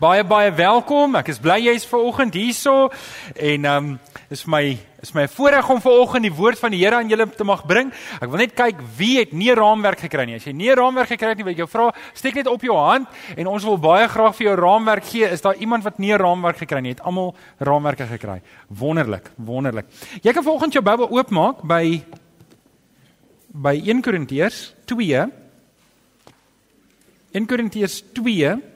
Baie baie welkom. Ek is bly jy's ver oggend hierso en ehm um, is my is my voorreg om ver oggend die woord van die Here aan julle te mag bring. Ek wil net kyk wie het nie 'n raamwerk gekry nie. As jy nie 'n raamwerk gekry het nie, wil ek jou vra, steek net op jou hand en ons wil baie graag vir jou raamwerk gee. Is daar iemand wat nie 'n raamwerk gekry nie? Het almal raamwerke gekry. Wonderlik, wonderlik. Jy kan vanoggend jou Bybel oopmaak by by 1 Korintiërs 2 1 Korintiërs 2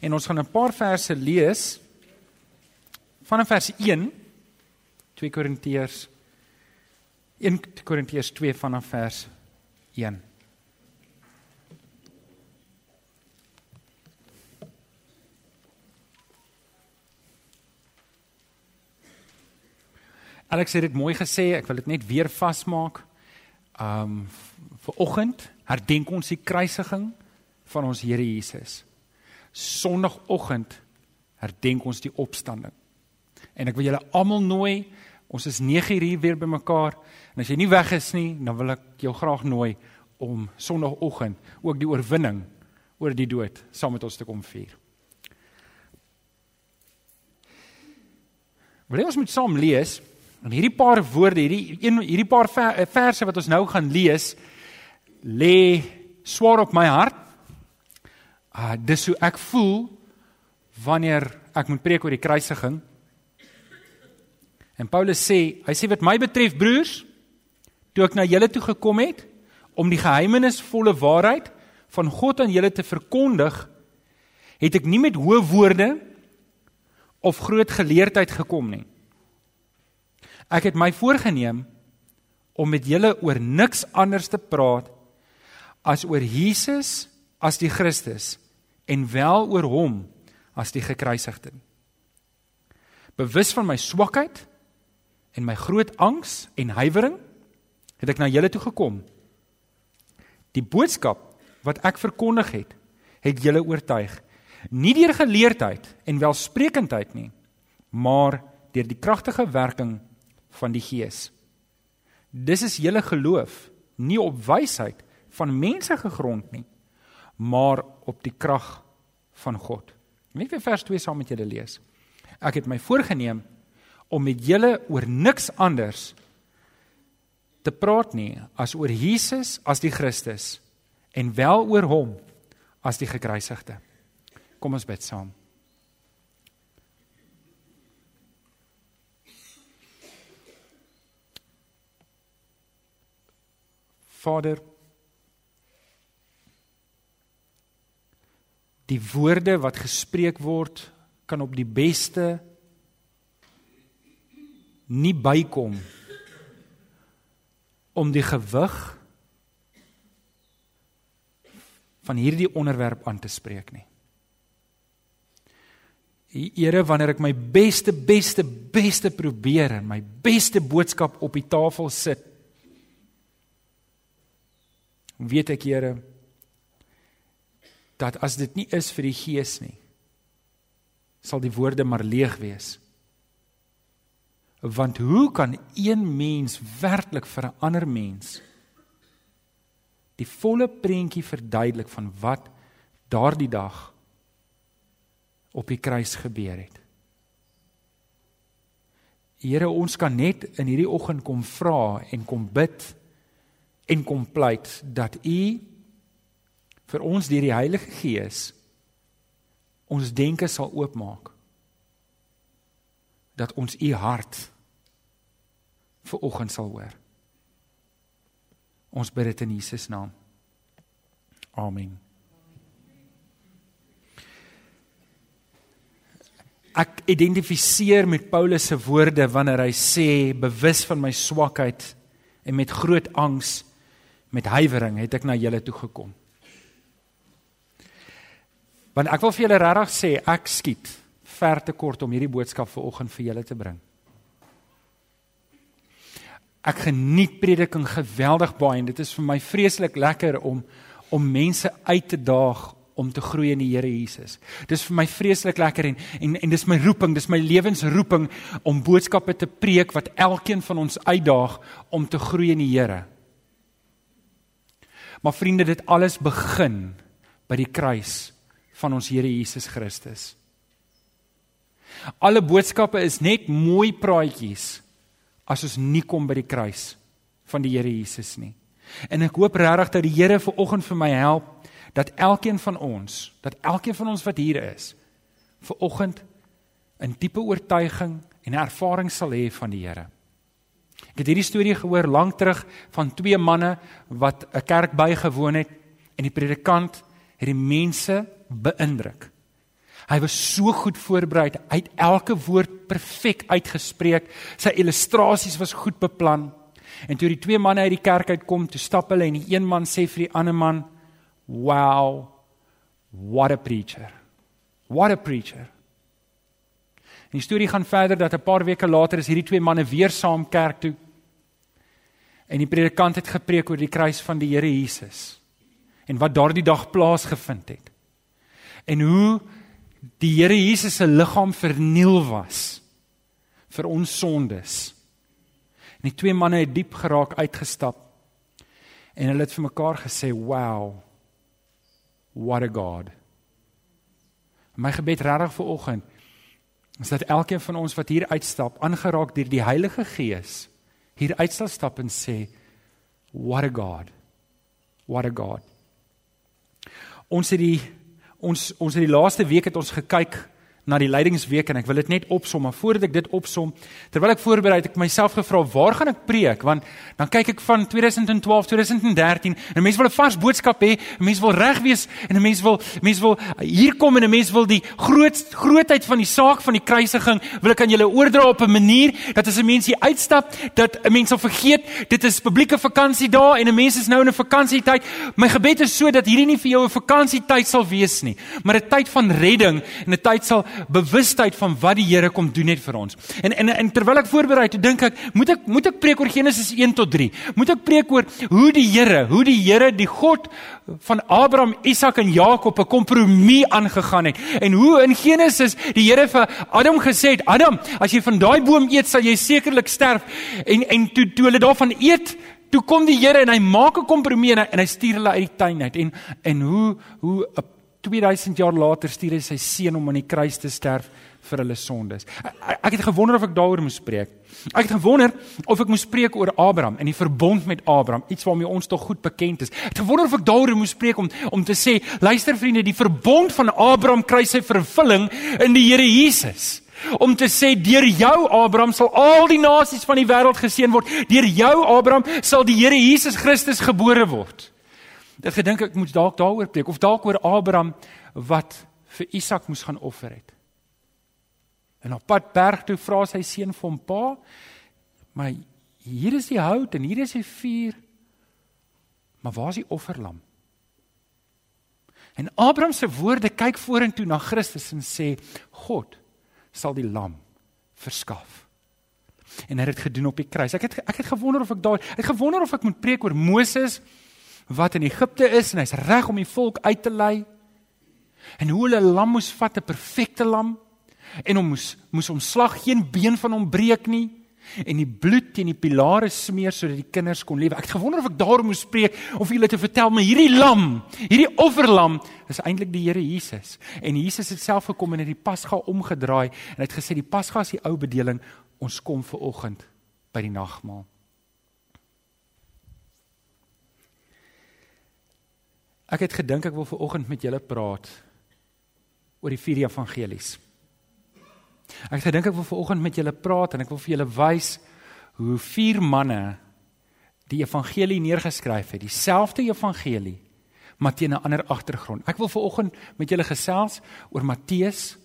En ons gaan 'n paar verse lees vanaf vers 1 2 Korintiërs 1 Korintiërs 2 vanaf vers 1 Alex het dit mooi gesê, ek wil dit net weer vasmaak. Um vir oggend herdenk ons die kruisiging van ons Here Jesus. Sondagoggend herdenk ons die opstanding. En ek wil julle almal nooi, ons is 9:00 hier weer bymekaar en as jy nie weg is nie, dan wil ek jou graag nooi om Sondagoggend ook die oorwinning oor die dood saam met ons te kom vier. Wil jy ons moet saam lees en hierdie paar woorde, hierdie een hierdie paar verse wat ons nou gaan lees lê swaar op my hart Uh dis hoe ek voel wanneer ek moet preek oor die kruisiging. En Paulus sê, hy sê wat my betref broers, toe ek na julle toe gekom het om die geheimenisvolle waarheid van God aan julle te verkondig, het ek nie met hoë woorde of groot geleerdheid gekom nie. Ek het my voorgenem om met julle oor niks anders te praat as oor Jesus as die Christus en wel oor hom as die gekruisigde. Bewus van my swakheid en my groot angs en huiwering het ek na julle toe gekom. Die boodskap wat ek verkondig het, het julle oortuig, nie deur geleerdheid en welsprekendheid nie, maar deur die kragtige werking van die Gees. Dis is julle geloof, nie op wysheid van mense gegrond nie, maar op die krag van God. Net weer vers 2 saam met julle lees. Ek het my voorgenem om met julle oor niks anders te praat nie as oor Jesus as die Christus en wel oor hom as die gekruisigde. Kom ons bid saam. Vader die woorde wat gespreek word kan op die beste nie bykom om die gewig van hierdie onderwerp aan te spreek nie. Here, wanneer ek my beste beste beste probeer en my beste boodskap op die tafel sit, weet ek Here, dat as dit nie is vir die gees nie sal die woorde maar leeg wees. Want hoe kan een mens werklik vir 'n ander mens die volle prentjie verduidelik van wat daardie dag op die kruis gebeur het? Here, ons kan net in hierdie oggend kom vra en kom bid en kom pleit dat U vir ons deur die Heilige Gees ons denke sal oopmaak dat ons u hart vir oggend sal hoor. Ons bid dit in Jesus naam. Amen. Ek identifiseer met Paulus se woorde wanneer hy sê bewus van my swakheid en met groot angs met huiwering het ek na julle toe gekom. Want ek wil vir julle regtig sê ek skiet ver te kort om hierdie boodskap vir oggend vir julle te bring. Ek geniet prediking geweldig baie en dit is vir my vreeslik lekker om om mense uit te daag om te groei in die Here Jesus. Dis vir my vreeslik lekker en en en dis my roeping, dis my lewensroeping om boodskappe te preek wat elkeen van ons uitdaag om te groei in die Here. Maar vriende, dit alles begin by die kruis van ons Here Jesus Christus. Alle boodskappe is net mooi praatjies as ons nie kom by die kruis van die Here Jesus nie. En ek hoop regtig dat die Here ver oggend vir my help dat elkeen van ons, dat elkeen van ons wat hier is, ver oggend 'n diepe oortuiging en ervaring sal hê van die Here. Ek het hierdie storie gehoor lank terug van twee manne wat 'n kerk bygewoon het en die predikant het die mense beïndruk. Hy was so goed voorberei, hy het elke woord perfek uitgespreek. Sy illustrasies was goed beplan. En toe die twee manne uit die kerk uitkom, toe stap hulle en die een man sê vir die ander man, "Wow, what a preacher. What a preacher." En die storie gaan verder dat 'n paar weke later is hierdie twee manne weer saam kerk toe. En die predikant het gepreek oor die kruis van die Here Jesus en wat daardie dag plaasgevind het. En hoe die Here Jesus se liggaam verniel was vir ons sondes. En die twee manne het diep geraak uitgestap. En hulle het vir mekaar gesê, "Wow. What a God." My gebed regtig vir oggend is dat elkeen van ons wat hier uitstap, aangeraak deur die Heilige Gees, hier uitstel stap en sê, "What a God. What a God." Ons het die ons ons het die laaste week het ons gekyk na die leidingsweek en ek wil dit net opsom maar voordat ek dit opsom terwyl ek voorberei het ek myself gevra waar gaan ek preek? Want dan kyk ek van 2012 2013 en mense wil 'n vars boodskap hê mense wil reg wees en mense wil mense wil hier kom en mense wil die groot grootheid van die saak van die kruisiging wil ek aan julle oordra op 'n manier dat as 'n mens hier uitstap dat 'n mens sal vergeet dit is publieke vakansie daar en 'n mens is nou in 'n vakansietyd my gebed is so dat hierdie nie vir jou 'n vakansietyd sal wees nie maar 'n tyd van redding en 'n tyd sal bewustheid van wat die Here kom doen het vir ons. En en, en terwyl ek voorberei, toe dink ek, moet ek moet ek preek oor Genesis 1 tot 3. Moet ek preek oor hoe die Here, hoe die Here, die God van Abraham, Isak en Jakob 'n kompromie aangegaan het. En hoe in Genesis die Here vir Adam gesê het, Adam, as jy van daai boom eet, sal jy sekerlik sterf. En en toe toe hulle daarvan eet, toe kom die Here en hy maak 'n kompromie en, en hy stuur hulle uit die tuin uit. En en hoe hoe 'n 2000 jaar later stuur hy sy seun om aan die kruis te sterf vir hulle sondes. Ek, het gewonder of ek daaroor moet spreek. Ek het gewonder of ek moet spreek oor Abraham en die verbond met Abraham, iets waarmee ons tog goed bekend is. Ek het gewonder of ek daaroor moet spreek om om te sê, luister vriende, die verbond van Abraham kry sy vervulling in die Here Jesus. Om te sê deur jou Abraham sal al die nasies van die wêreld geseën word. Deur jou Abraham sal die Here Jesus Christus gebore word. Dit gedink ek moet dalk daaroor preek of dalk oor Abraham wat vir Isak moes gaan offer het. En op pad berg toe vra sy seun vir hom pa, maar hier is die hout en hier is die vuur. Maar waar is die offerlam? En Abraham se woorde kyk vorentoe na Christus en sê God sal die lam verskaf. En hy het dit gedoen op die kruis. Ek het ek het gewonder of ek daar ek het gewonder of ek moet preek oor Moses wat in Egipte is en hy's reg om die volk uit te lei. En hoe hulle 'n lam moes vat, 'n perfekte lam en hom moes moes omslag, geen been van hom breek nie en die bloed teen die pilare smeer sodat die kinders kon lewe. Ek het gewonder of ek daaroor moes spreek of julle te vertel maar hierdie lam, hierdie offerlam is eintlik die Here Jesus. En Jesus het self gekom en het die Pasga omgedraai en hy het gesê die Pasga is die ou bedeling, ons kom ver oggend by die nagmaal. Ek het gedink ek wil ver oggend met julle praat oor die vier evangelies. Ek het gedink ek wil ver oggend met julle praat en ek wil vir julle wys hoe vier manne die evangelie neergeskryf het, dieselfde evangelie, maar teen 'n ander agtergrond. Ek wil ver oggend met julle gesels oor Matteus,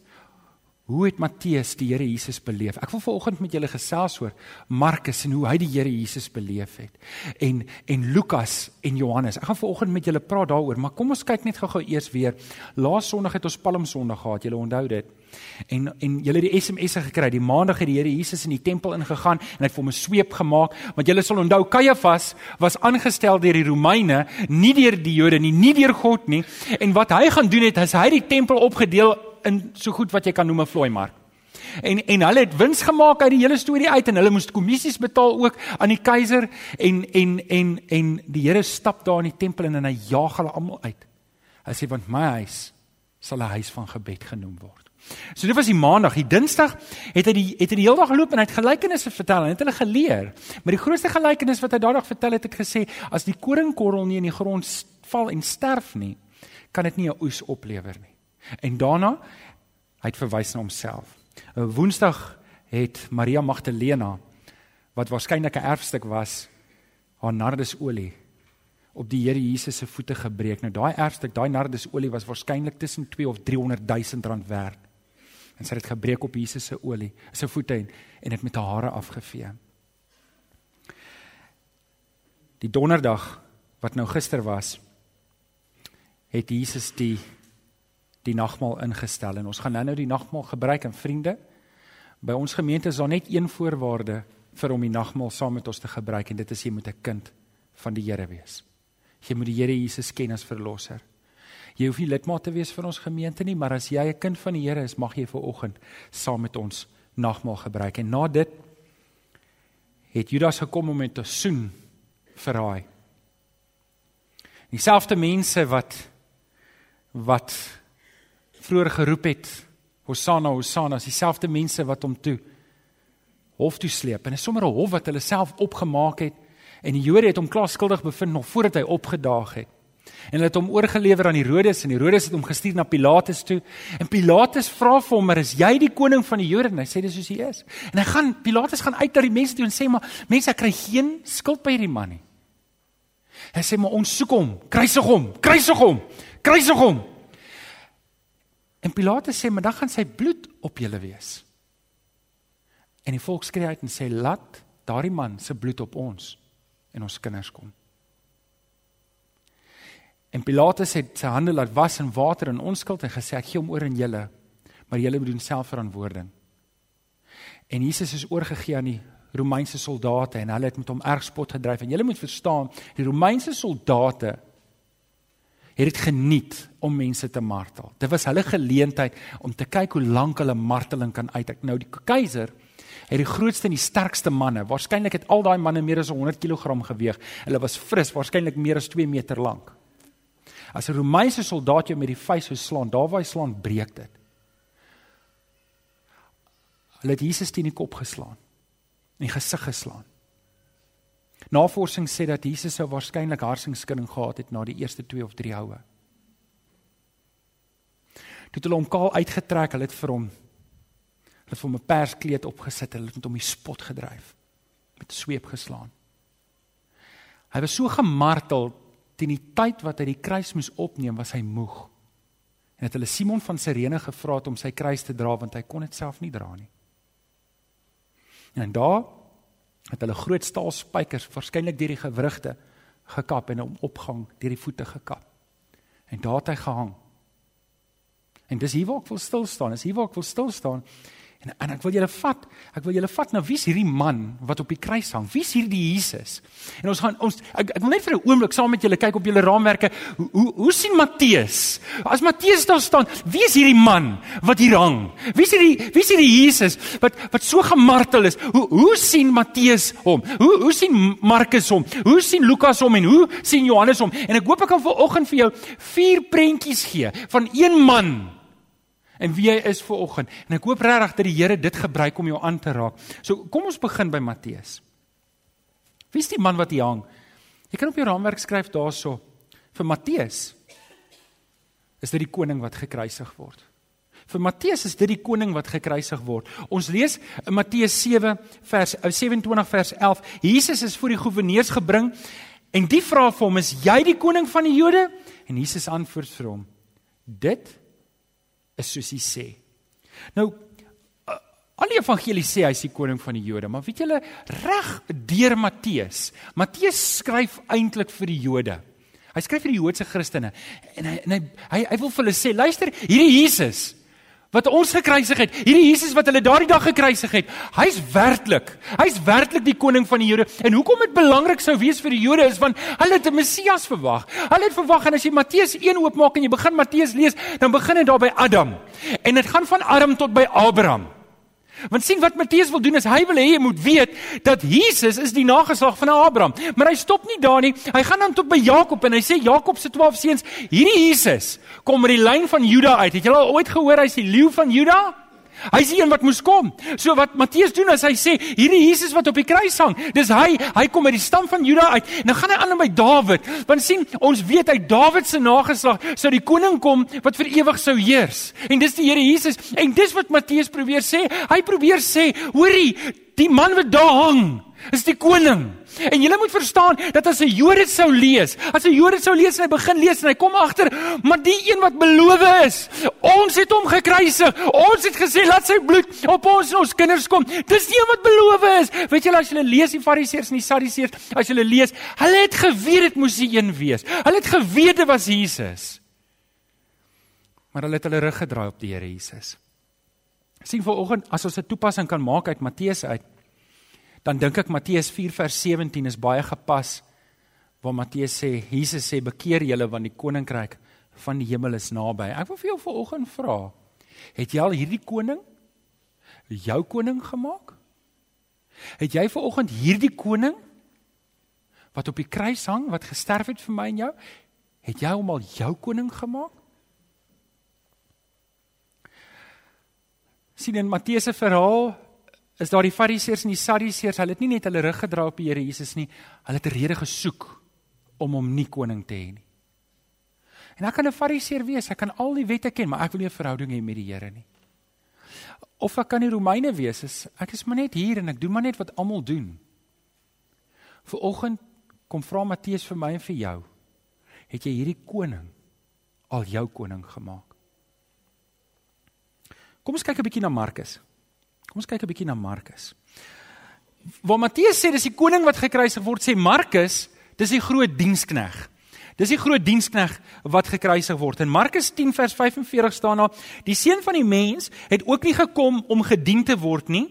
Hoe het Matteus die Here Jesus beleef? Ek wil vanoggend met julle gesels oor Markus en hoe hy die Here Jesus beleef het. En en Lukas en Johannes. Ek gaan vanoggend met julle praat daaroor, maar kom ons kyk net gou-gou eers weer. Laas Sondag het ons Palm Sondag gehad. Julle onthou dit. En en julle het die SMS'e gekry. Die Maandag het die Here Jesus in die tempel ingegaan en het vir hom 'n sweep gemaak, want julle sal onthou Kajafas was aangestel deur die Romeine, nie deur die Jode nie, nie deur God nie. En wat hy gaan doen het, is hy die tempel opgedeel in so goed wat jy kan noem 'n vlooi mark. En en hulle het wins gemaak uit die hele storie uit en hulle moes kommissies betaal ook aan die keiser en en en en die Here stap daar in die tempel en, en hy jaag hulle almal uit. Hy sê want my huis sal 'n huis van gebed genoem word. So dit was die maandag, die dinsdag het hy die het hy die hele dag geloop en hy het gelykenisse vertel en het hulle geleer. Maar die grootste gelykenis wat hy daardie vertel het, het gesê as die koringkorrel nie in die grond val en sterf nie, kan dit nie 'n oes oplewer nie. En daarna hy het verwys na homself. 'n Woensdag het Maria Magdalena wat waarskynlik 'n erfstuk was, haar nardesolie op die Here Jesus se voete gebreek. Nou daai erfstuk, daai nardesolie was waarskynlik tussen 2 of 300 000 rand werd. En sy het dit gebreek op Jesus se olie, sy voete en en dit met haar hare afgevee. Die donderdag wat nou gister was, het Jesus die die nagmaal ingestel en ons gaan nou-nou die nagmaal gebruik en vriende by ons gemeente is daar net een voorwaarde vir om die nagmaal saam met ons te gebruik en dit is jy moet 'n kind van die Here wees. Jy moet die Here Jesus ken as verlosser. Jy hoef nie lidmaat te wees van ons gemeente nie, maar as jy 'n kind van die Here is, mag jy ver oggend saam met ons nagmaal gebruik. En na dit het Judas gekom om met te soen hy. Dieselfde mense wat wat vroeër geroep het Hosanna Hosanna is dieselfde mense wat hom toe hof toe sleep en is sommer 'n hof wat hulle self opgemaak het en die Jode het hom klaar skuldig bevind nog voordat hy opgedaag het. En hulle het hom oorgelewer aan Herodes en Herodes het hom gestuur na Pilatus toe. En Pilatus vra vir hom: "Maar is jy die koning van die Jode?" En hy sê dis soos hy is. En hy gaan Pilatus gaan uit na die mense toe en sê: "Maar mense, ek kry geen skuld by hierdie man nie." Hy sê: "Maar ons soek hom, kruisig hom, kruisig hom, kruisig hom." En Pilatus sê, "Maar dan gaan sy bloed op julle wees." En die volk skree uit en sê, "Laat daardie man se bloed op ons en ons kinders kom." En Pilatus het sy hande laat was in water en onskuld en gesê, "Ek gee hom oor aan julle, maar julle moet doen selfverantwoording." En Jesus is oorgegee aan die Romeinse soldate en hulle het met hom erg spot gedryf. En julle moet verstaan, die Romeinse soldate het dit geniet om mense te martel. Dit was hulle geleentheid om te kyk hoe lank hulle marteling kan uithou. Nou die keiser het die grootste en die sterkste manne, waarskynlik het al daai manne meer as 100 kg geweeg. Hulle was fris, waarskynlik meer as 2 meter lank. As 'n Romeinse soldaat jou met die vuis sou slaan, daar waar hy slaan, breek dit. Hulle het Jesus teen die kop geslaan en die gesig geslaan. Navorsing sê dat Jesus sou waarskynlik harsingskudding gehad het na die eerste 2 of 3 houe. Toe hulle hom kaal uitgetrek, hulle het vir hom hulle het vir hom 'n perskleed opgesit, hulle het met hom die spot gedryf met 'n sweep geslaan. Hy was so gemartel teen die tyd wat hy die kruis moes opneem, was hy moeg. En het hulle Simon van Sirene gevra om sy kruis te dra want hy kon dit self nie dra nie. En daar het hulle groot staal spykers waarskynlik deur die gewrigte gekap en hom opgang deur die voete gekap. En daar het hy gehang. En dis hier waar ek wil stil staan. Is hier waar ek wil stil staan. En en ek wil julle vat. Ek wil julle vat na wie's hierdie man wat op die kruis hang? Wie's hierdie Jesus? En ons gaan ons ek, ek wil net vir 'n oomblik saam met julle kyk op julle raamwerke. Hoe hoe, hoe sien Matteus? As Matteus daar staan, wie is hierdie man wat hier hang? Wie's hierdie wie's hierdie Jesus wat wat so gemartel is? Hoe hoe sien Matteus hom? Hoe hoe sien Markus hom? Hoe sien Lukas hom en hoe sien Johannes hom? En ek hoop ek kan vanoggend vir jou vier prentjies gee van een man en wie hy is vir oggend. En ek hoop regtig dat die Here dit gebruik om jou aan te raak. So kom ons begin by Matteus. Wie is die man wat hier hang? Jy kan op jou raamwerk skryf daarso vir Matteus. Is dit die koning wat gekruisig word? Vir Matteus is dit die koning wat gekruisig word. Ons lees in Matteus 7 vers 27 eh, vers 11. Jesus is voor die goewerneurs gebring en die vra vir hom: "Is jy die koning van die Jode?" En Jesus antwoord vir hom: "Dit is soos hy sê. Nou al die evangelie sê hy is die koning van die Jode, maar weet julle reg deur Matteus. Matteus skryf eintlik vir die Jode. Hy skryf vir die Joodse Christene en hy en hy hy, hy wil vir hulle sê, luister, hierdie Jesus wat ons gekruisig het. Hierdie Jesus wat hulle daardie dag gekruisig het. Hy's werklik. Hy's werklik die koning van die Jode. En hoekom dit belangrik sou wees vir die Jode is want hulle het 'n Messias verwag. Hulle het verwag en as jy Matteus 1 oopmaak en jy begin Matteus lees, dan begin dit daar by Adam. En dit gaan van Adam tot by Abraham. Want sien wat Matteus wil doen is hy wil hê jy moet weet dat Jesus is die nageslag van Abraham. Maar hy stop nie daar nie. Hy gaan dan tot by Jakob en hy sê Jakob se 12 seuns, hierdie Jesus kom uit die lyn van Juda uit. Het julle al ooit gehoor hy's die leeu van Juda? Hy's die een wat moes kom. So wat Matteus doen is hy sê hierdie Jesus wat op die kruis hang, dis hy, hy kom uit die stam van Juda uit. Nou gaan hy aan by Dawid. Want sien, ons weet uit Dawid se nageslag sou die koning kom wat vir ewig sou heers. En dis die Here Jesus. En dis wat Matteus probeer sê. Hy probeer sê, hoorie, die man wat daar hang, is die koning. En jy moet verstaan dat as 'n Jood dit sou lees, as 'n Jood dit sou lees en hy begin lees en hy kom agter, maar die een wat beloof is, ons het hom gekruisig. Ons het gesê laat sy bloed op ons en ons kinders kom. Dis die een wat beloof is. Weet julle as jy lees die Fariseërs en die Sadduseërs, as jy lees, hulle het geweet dit moes die een wees. Hulle het geweet dit was Jesus. Maar hulle het hulle rug gedraai op die Here Jesus. Sien vanoggend as ons 'n toepassing kan maak uit Matteus uit dan dink ek Matteus 4 vers 17 is baie gepas waar Matteus sê Jesus sê bekeer julle want die koninkryk van die hemel is naby. Ek wil vir jou vanoggend vra, het jy al hierdie koning jou koning gemaak? Het jy vanoggend hierdie koning wat op die kruis hang, wat gesterf het vir my en jou, het jy hom al jou koning gemaak? sien in Matteus se verhaal is daar die Fariseërs en die Sadduseërs, hulle het nie net hulle rug gedra op die Here Jesus nie, hulle het 'n rede gesoek om hom nie koning te hê nie. En ek kan 'n Fariseer wees, ek kan al die wette ken, maar ek wil nie 'n verhouding hê met die Here nie. Of ek kan die Romeine wees, is, ek is maar net hier en ek doen maar net wat almal doen. Vooroggend kom vra Matteus vir my en vir jou, het jy hierdie koning al jou koning gemaak? Kom ons kyk 'n bietjie na Markus. Kom ons kyk 'n bietjie na Markus. Waar Matteus sê dis die koning wat gekruisig word, sê Markus, dis die groot dienskneg. Dis die groot dienskneg wat gekruisig word. In Markus 10 vers 45 staan daar: Die seun van die mens het ook nie gekom om gedien te word nie,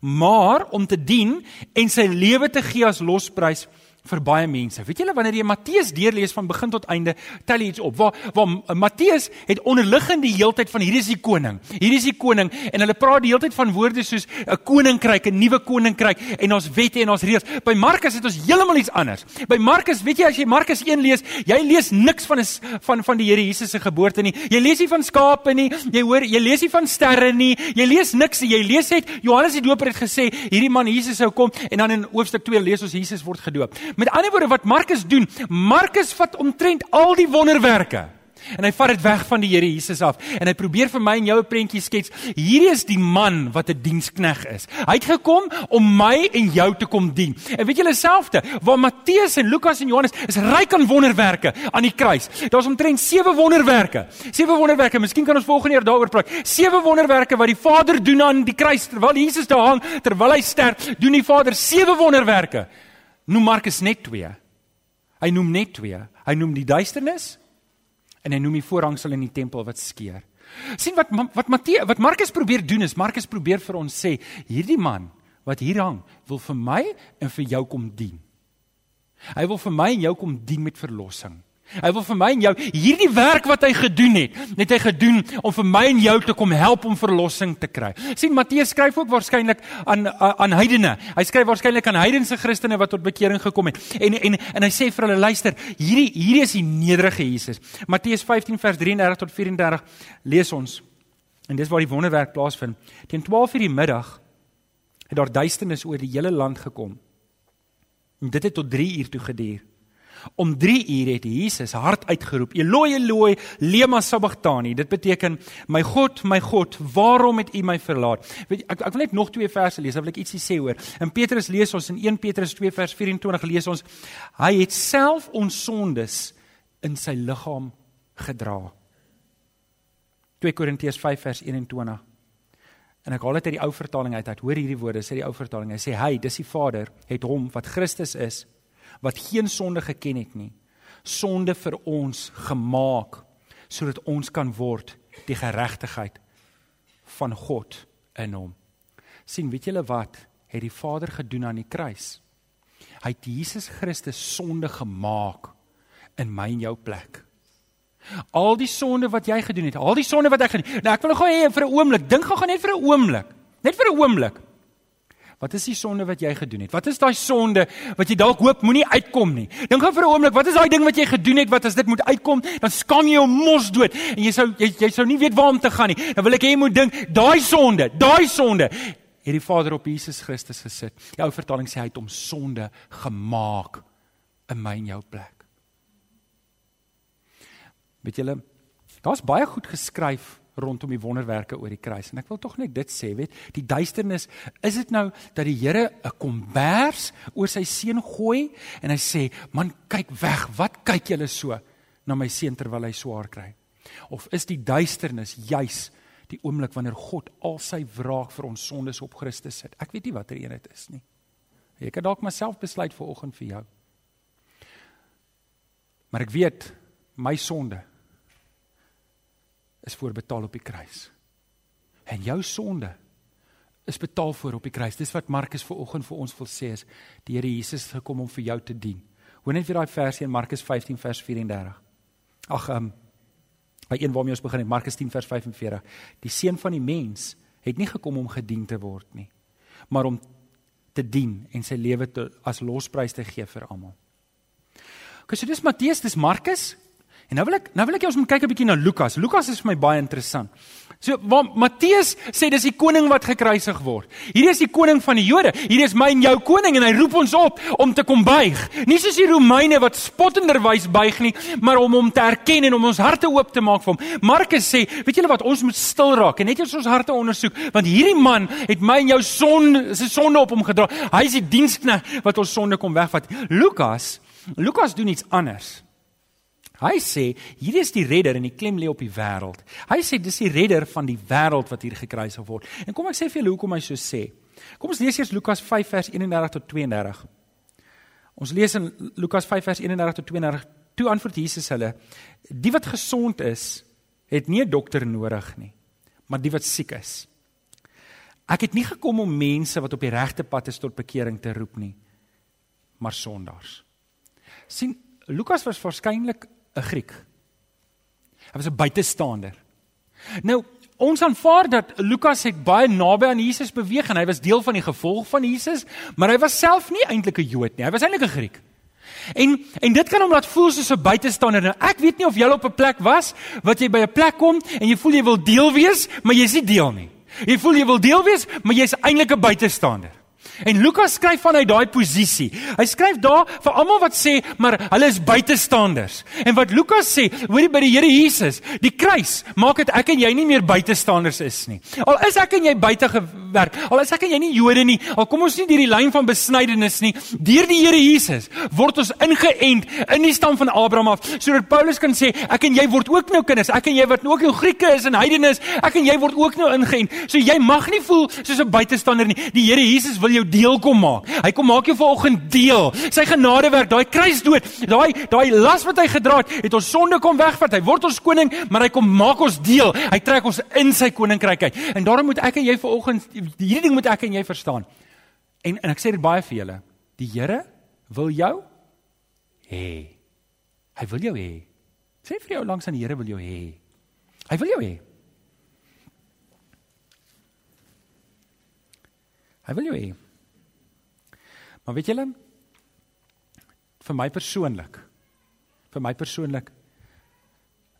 maar om te dien en sy lewe te gee as losprys vir baie mense. Weet julle wanneer jy Matteus deurlees van begin tot einde, tel jy iets op. Waar waar Matteus het onderliggend die heeltyd van hierdie is die koning. Hierdie is die koning en hulle praat die heeltyd van woorde soos 'n koninkryk, 'n nuwe koninkryk en ons wette en ons reëls. By Markus het ons heeltemal iets anders. By Markus, weet jy as jy Markus 1 lees, jy lees niks van is van van die Here Jesus se geboorte nie. Jy lees nie van skape nie. Jy hoor, jy lees nie van sterre nie. Jy lees niks. Jy lees net Johannes die Doper het gesê hierdie man Jesus sou kom en dan in hoofstuk 2 lees ons Jesus word gedoop. Met ander woorde wat Markus doen, Markus vat omtrent al die wonderwerke en hy vat dit weg van die Here Jesus af en hy probeer vir my en jou 'n prentjie skets. Hierdie is die man wat 'n dienskneg is. Hy het gekom om my en jou te kom dien. En weet julle selfde, waar Matteus en Lukas en Johannes is ryk aan wonderwerke aan die kruis. Daar's omtrent 7 wonderwerke. 7 wonderwerke. Miskien kan ons volgende jaar daaroor praat. 7 wonderwerke wat die Vader doen aan die kruis terwyl Jesus daar hang, terwyl hy sterf, doen die Vader 7 wonderwerke noem Markus net twee. Hy noem net twee. Hy noem die duisternis en hy noem die voorhangsel in die tempel wat skeur. sien wat wat Matteus wat Markus probeer doen is Markus probeer vir ons sê hierdie man wat hier hang wil vir my en vir jou kom dien. Hy wil vir my en jou kom dien met verlossing. Hy wil vir my en jou hierdie werk wat hy gedoen het, net hy gedoen om vir my en jou te kom help om verlossing te kry. sien Matteus skryf ook waarskynlik aan aan heidene. Hy skryf waarskynlik aan heidense Christene wat tot bekering gekom het. En en en hy sê vir hulle luister, hierdie hierdie is die nederige Jesus. Matteus 15 vers 33 tot 34 lees ons. En dis waar die wonderwerk plaasvind. Teen 12:00 die middag het daar duisternis oor die hele land gekom. En dit het tot 3 uur toe geduur. Om 3 uur het Jesus hard uitgeroep: "Eloi, Eloi, lema sabachthani." Dit beteken: "My God, my God, waarom het U my verlaat?" Weet jy, ek ek wil net nog twee verse lees, dan wil ek ietsie sê hoor. In Petrus lees ons in 1 Petrus 2 vers 24 lees ons: "Hy het self ons sondes in sy liggaam gedra." 2 Korintiërs 5 vers 21. En ek haal dit uit die ou vertaling uit. Hoor hierdie woorde, sê die ou vertaling. Hy sê hy, dis die Vader, het hom wat Christus is wat geen sonde geken het nie, sonde vir ons gemaak sodat ons kan word die geregtigheid van God in hom. sien, weet julle wat het die Vader gedoen aan die kruis? Hy het Jesus Christus sonde gemaak in my en jou plek. Al die sonde wat jy gedoen het, al die sonde wat ek gedoen het. Nou ek wil gou hê vir 'n oomblik, dink gou net vir 'n oomblik. Net vir 'n oomblik. Wat is die sonde wat jy gedoen het? Wat is daai sonde wat jy dalk hoop moenie uitkom nie? Dink gou vir 'n oomblik, wat is daai ding wat jy gedoen het wat as dit moet uitkom, dan skam jy jou mos dood en jy sou jy, jy sou nie weet waar om te gaan nie. Dan wil ek hê jy moet dink, daai sonde, daai sonde het die Vader op Jesus Christus gesit. Die ou vertaling sê hy het hom sonde gemaak in my en jou plek. Weet julle, daar's baie goed geskryf rondom die wonderwerke oor die kruis en ek wil tog net dit sê, weet, die duisternis, is dit nou dat die Here 'n kombers oor sy seun gooi en hy sê, "Man, kyk weg, wat kyk julle so na my seun terwyl hy swaar kry?" Of is die duisternis juis die oomblik wanneer God al sy wraak vir ons sondes op Christus sit? Ek weet nie watter een dit is nie. Ek kan dalk myself besluit vir oggend vir jou. Maar ek weet my sonde is voorbetaal op die kruis. En jou sonde is betaal voor op die kruis. Dis wat Markus ver oggend vir ons wil sê is die Here Jesus het gekom om vir jou te dien. Hoor net weer daai versie in Markus 15 vers 34. Ag ehm um, by een waarmee ons begin het Markus 10 vers 45. Die seun van die mens het nie gekom om gedien te word nie, maar om te dien en sy lewe te as losprys te gee vir almal. Okay, so dis Matteus, dis Markus, En nou wil ek nou wil ek jou ons moet kyk 'n bietjie na Lukas. Lukas is vir my baie interessant. So waar Matteus sê dis die koning wat gekruisig word. Hierdie is die koning van die Jode. Hierdie is my en jou koning en hy roep ons op om te kom buig. Nie soos die Romeine wat spottenderwys buig nie, maar om hom te erken en om ons harte oop te maak vir hom. Markus sê, weet julle wat, ons moet stil raak en net ons harte ondersoek, want hierdie man het my en jou son se sonde op hom gedra. Hy is die diensknegt wat ons sonde kom wegvat. Lukas, Lukas doen iets anders. Hy sê hier is die redder en die klem lê op die wêreld. Hy sê dis die redder van die wêreld wat hier gekruisig word. En kom ek sê vir julle hoekom hy so sê. Kom ons lees eers Lukas 5 vers 31 tot 32. Ons lees in Lukas 5 vers 31 tot 32. Toe antwoord Jesus hulle: Die wat gesond is, het nie 'n dokter nodig nie, maar die wat siek is. Ek het nie gekom om mense wat op die regte pad is tot bekering te roep nie, maar sondaars. sien Lukas was waarskynlik 'n Griek. Hy was 'n buitestander. Nou, ons aanvaar dat Lukas het baie naby aan Jesus beweeg en hy was deel van die gevolg van Jesus, maar hy was self nie eintlik 'n Jood nie. Hy was eintlik 'n Griek. En en dit kan hom laat voel soos 'n buitestander. Nou, ek weet nie of jy op 'n plek was wat jy by 'n plek kom en jy voel jy wil deel wees, maar jy's nie deel nie. Jy voel jy wil deel wees, maar jy's eintlik 'n buitestander. En Lukas skryf vanuit daai posisie. Hy skryf daar vir almal wat sê, maar hulle is buitestanders. En wat Lukas sê, hoorie by die Here Jesus, die kruis maak dit ek en jy nie meer buitestanders is nie. Al is ek en jy buite gewerk, al is ek en jy nie Jode nie, al kom ons nie deur die lyn van besnydenis nie, deur die Here Jesus word ons ingeënt in die stam van Abraham af, sodat Paulus kan sê, ek en jy word ook nou kinders, ek en jy wat ook nou Grieke is en heidene is, ek en jy word ook nou ingeënt. So jy mag nie voel soos 'n buitestander nie. Die Here Jesus wil jou deel kom maak. Hy kom maak jou vanoggend deel. Sy genadewerk, daai kruisdood, daai daai las wat hy gedra het, het ons sonde kom wegvat. Hy word ons koning, maar hy kom maak ons deel. Hy trek ons in sy koninkryk uit. En daarom moet ek en jy vanoggend hierdie ding moet ek en jy verstaan. En en ek sê dit baie vir julle. Die Here wil jou hê. Hy wil jou hê. Sê vir jou langs aan die Here wil jou hê. Hy wil jou hê. Hy wil jou hê. Maar weet julle vir my persoonlik vir my persoonlik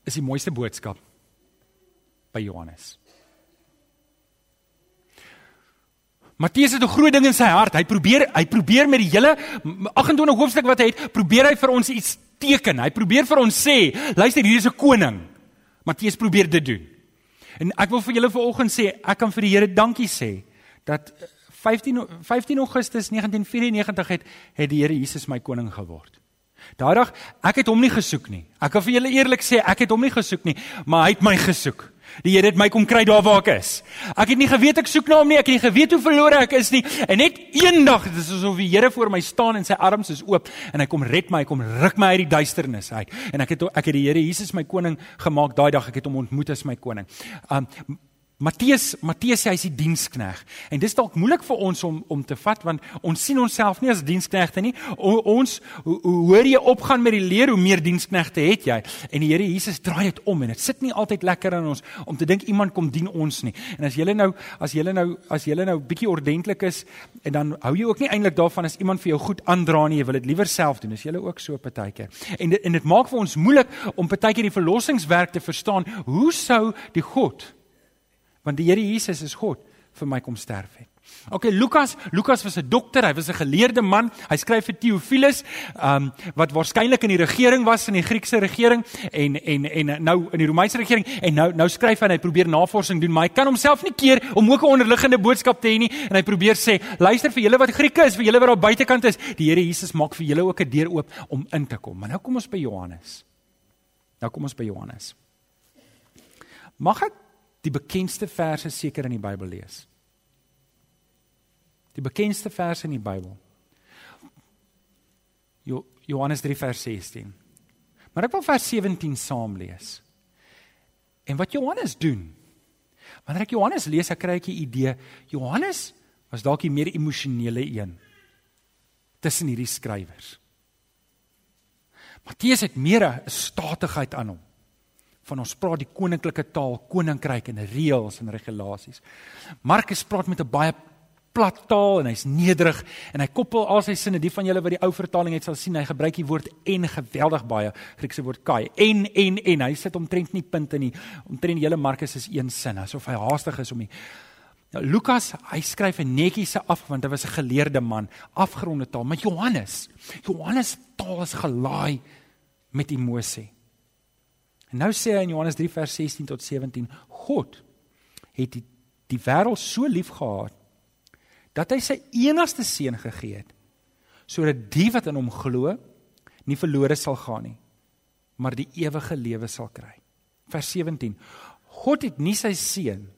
is die mooiste boodskap by Johannes. Matteus het 'n groot ding in sy hart. Hy probeer hy probeer met die hele 28 hoofstuk wat hy het, probeer hy vir ons iets teken. Hy probeer vir ons sê, luister, hier is 'n koning. Matteus probeer dit doen. En ek wil vir julle vanoggend sê, ek kan vir die Here dankie sê dat 15 15 Augustus 1994 het het die Here Jesus my koning geword. Daai dag, ek het hom nie gesoek nie. Ek kan vir julle eerlik sê, ek het hom nie gesoek nie, maar hy het my gesoek. Die Here het my kom kry daar waar ek is. Ek het nie geweet ek soek na hom nie, ek het nie geweet hoe verlore ek is nie. En net eendag, dit is asof die Here voor my staan en sy arms is oop en hy kom red my, hy kom ruk my uit die duisternis uit. En ek het ek het die Here Jesus my koning gemaak daai dag, ek het hom ontmoet as my koning. Um Matteus Matteus sê hy's die dienskneg. En dis dalk moeilik vir ons om om te vat want ons sien onsself nie as diensknegte nie. O, ons hoe, hoor jy opgaan met die leer hoe meer diensknegte het jy? En die Here Jesus draai dit om en dit sit nie altyd lekker in ons om te dink iemand kom dien ons nie. En as jy nou as jy nou as jy nou bietjie ordentlik is en dan hou jy ook nie eintlik daarvan as iemand vir jou goed aandra nie, jy wil dit liewer self doen. Is jy ook so partykeer? En dit en dit maak vir ons moeilik om partykeer die verlossingswerk te verstaan. Hoe sou die God want die Here Jesus is God vir my kom sterf het. OK Lukas, Lukas was 'n dokter, hy was 'n geleerde man. Hy skryf vir Theophilus, um wat waarskynlik in die regering was in die Griekse regering en en en nou in die Romeinse regering en nou nou skryf hy en hy probeer navorsing doen, maar hy kan homself nie keer om ook 'n onderliggende boodskap te hê nie en hy probeer sê, luister vir julle wat Grieke is, vir julle wat daar buitekant is, die Here Jesus maak vir julle ook 'n deur oop om in te kom. Maar nou kom ons by Johannes. Nou kom ons by Johannes. Mag ek die bekendste verse seker in die Bybel lees. Die bekendste verse in die Bybel. Jo, Johannes 3 vers 16. Maar ek wil vers 17 saam lees. En wat Johannes doen? Wanneer ek Johannes lees, ek kry ek 'n idee. Johannes was dalk die meer emosionele een tussen hierdie skrywers. Matteus het meer 'n statigheid aan hom van ons praat die koninklike taal, koninkryk en reëls en regulasies. Markus praat met 'n baie plat taal en hy's nederig en hy koppel al sy sinne, die van julle wat die ou vertaling het sal sien, hy gebruik die woord en geweldig baie, Griekse woord kai. En en en hy sit omtrent nie punte nie. Omtrent die hele Markus is een sin, asof hy haastig is om die Nou Lukas, hy skryf 'n netjiese af want hy was 'n geleerde man, afgeronde taal, maar Johannes, Johannes taal is gelaai met emosie. En nou sê hy in Johannes 3 vers 16 tot 17, God het die, die wêreld so lief gehad dat hy sy enigste seun gegee het sodat die wat in hom glo nie verlore sal gaan nie, maar die ewige lewe sal kry. Vers 17. God het nie sy seun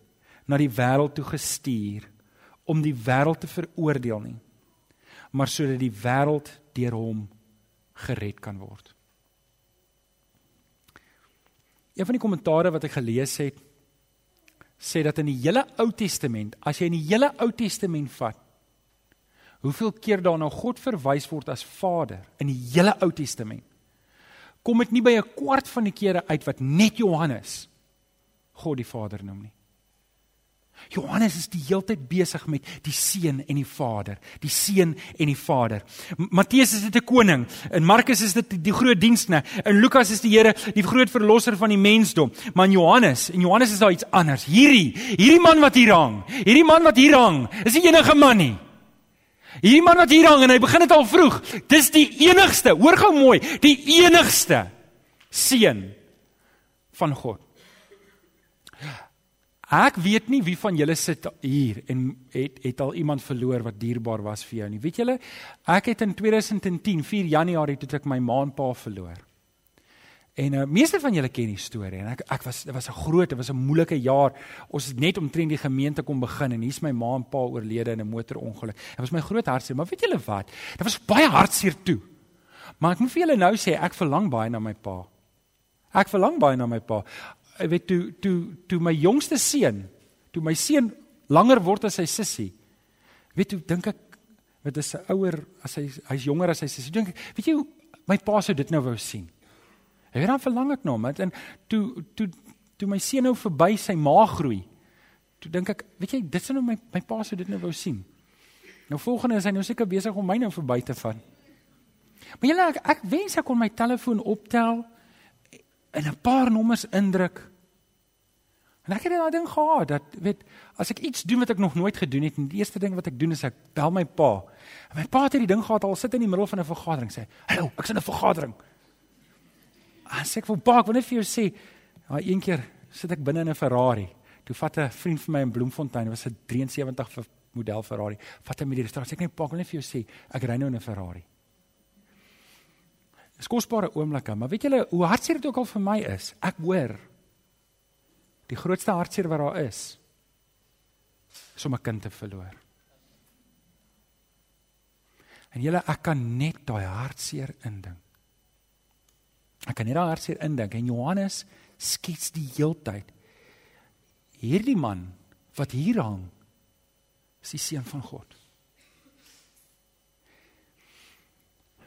na die wêreld toe gestuur om die wêreld te veroordeel nie, maar sodat die wêreld deur hom gered kan word. Een van die kommentare wat ek gelees het sê dat in die hele Ou Testament, as jy in die hele Ou Testament vat, hoeveel keer daarna God verwys word as Vader in die hele Ou Testament, kom dit nie by 'n kwart van die kere uit wat net Johannes God die Vader noem nie. Johannes is die heeltyd besig met die seun en die vader, die seun en die vader. Matteus is dit 'n koning, en Markus is dit die, die groot dienskneg, en Lukas is die Here, die groot verlosser van die mensdom. Maar Johannes, en Johannes is daar iets anders. Hierdie, hierdie man wat hier hang, hierdie man wat hier hang, is die enige man nie. Hierdie man wat hier hang en hy begin dit al vroeg. Dis die enigste, hoor gou mooi, die enigste seun van God. Ek weet nie wie van julle sit hier en het het al iemand verloor wat dierbaar was vir jou nie. Weet julle, ek het in 2010 4 Januarie toe ek my ma en pa verloor. En uh, meeste van julle ken die storie en ek ek was dit was 'n groot, dit was 'n moeilike jaar. Ons het net omtrent die gemeente kom begin en hier's my ma en pa oorlede in 'n motorongeluk. Dit was my groot hartseer, maar weet julle wat? Dit was baie hartseer toe. Maar ek moet vir julle nou sê ek verlang baie na my pa. Ek verlang baie na my pa ek weet toe toe toe my jongste seun, toe my seun langer word as sy sussie. Weet jy, dink ek wat is 'n ouer as hy hy's jonger as sy sussie. Dink ek, weet jy my pa sou dit nou wou sien. Hy het dan verlang ek na hom en toe toe toe my seun nou verby sy ma groei. Toe dink ek, weet jy, dit sou nou my my pa sou dit nou wou sien. Nou volgende is hy nou seker besig om my nou verby te vat. Maar julle ek, ek wens ek kon my telefoon optel en 'n paar nommers indruk En ek het daai ding gehad dat weet as ek iets doen wat ek nog nooit gedoen het en die eerste ding wat ek doen is ek bel my pa. En my pa het hierdie ding gehad al sit in die middel van 'n vergadering sê, "Hallo, ek's in 'n vergadering." En sê ek vir pa, ek wil net vir jou sê, daai een keer sit ek binne in 'n Ferrari. Toe vat 'n vriend vir my in Bloemfontein, was 'n 73 model Ferrari. Vat hy met die restaurant sê ek net pa, ek wil net vir jou sê, ek ry nou in 'n Ferrari. Dis kosbare oomblikke, maar weet julle hoe hartseer dit ook al vir my is. Ek hoor Die grootste hartseer wat daar is is om 'n kind te verloor. En julle ek kan net daai hartseer indink. Ek kan net daai hartseer indink en Johannes skets die heeltyd hierdie man wat hier hang is die seun van God.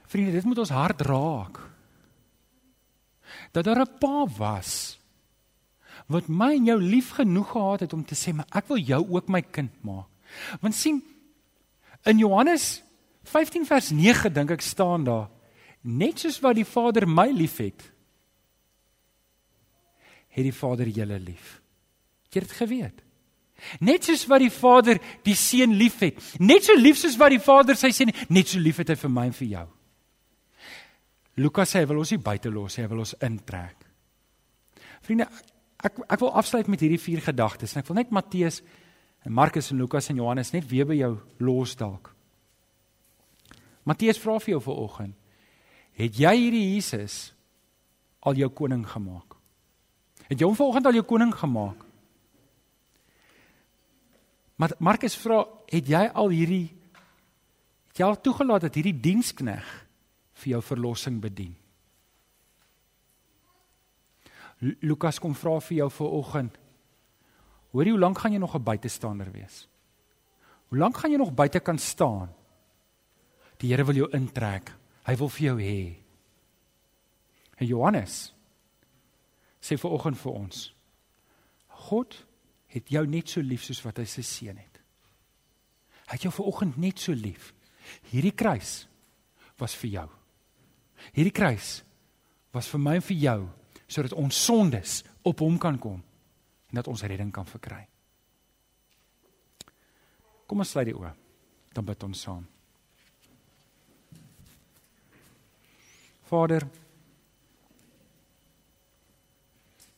Vriende, dit moet ons hart raak. Dat daar 'n pa was wat my en jou lief genoeg gehad het om te sê, "Maar ek wil jou ook my kind maak." Want sien in Johannes 15 vers 9 dink ek staan daar, net soos wat die Vader my liefhet, het die Vader julle lief. Het jy dit geweet? Net soos wat die Vader die seun liefhet, net so lief soos wat die Vader sy seun, net so lief het hy vir my en vir jou. Lukas sê hy wil ons nie buite los nie, hy wil ons intrek. Vriende, ek ek wil afsluit met hierdie vier gedagtes en ek wil net Matteus en Markus en Lukas en Johannes net weer by jou los dalk. Matteus vra vir jou vanoggend, het jy hierdie Jesus al jou koning gemaak? Het jy hom vanoggend al jou koning gemaak? Maar Markus vra, het jy al hierdie het jy al toegelaat dat hierdie dienskneg vir jou verlossing bedien? Lukas kom vra vir jou vir oggend. Hoorie, hoe lank gaan jy nog 'n buitestander wees? Hoe lank gaan jy nog buite kan staan? Die Here wil jou intrek. Hy wil vir jou hê. En Johannes sê vir oggend vir ons. God het jou net so lief soos wat hy sy seun het. Hy het jou ver oggend net so lief. Hierdie kruis was vir jou. Hierdie kruis was vir my en vir jou sodat ons sondes op hom kan kom en dat ons redding kan verkry. Kom ons sluit die oë. Dan bid ons saam. Vader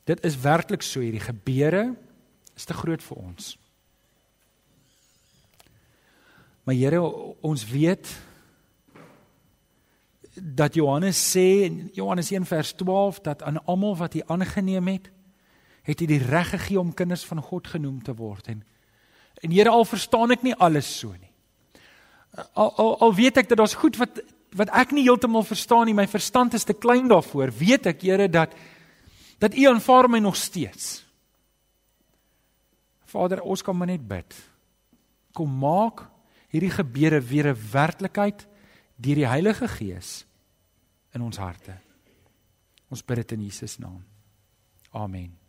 Dit is werklik so hierdie gebeure is te groot vir ons. Maar Here, ons weet dat Johannes sê in Johannes 1 vers 12 dat aan almal wat hy aangeneem het, het hy die reg gegee om kinders van God genoem te word en en Here al verstaan ek nie alles so nie. Al al, al weet ek dat daar's goed wat wat ek nie heeltemal verstaan nie, my verstand is te klein daarvoor. Weet ek Here dat dat U aanvaar my nog steeds. Vader, ons kan maar net bid. Kom maak hierdie gebeure weer 'n werklikheid deur die Heilige Gees in ons harte. Ons bid dit in Jesus naam. Amen.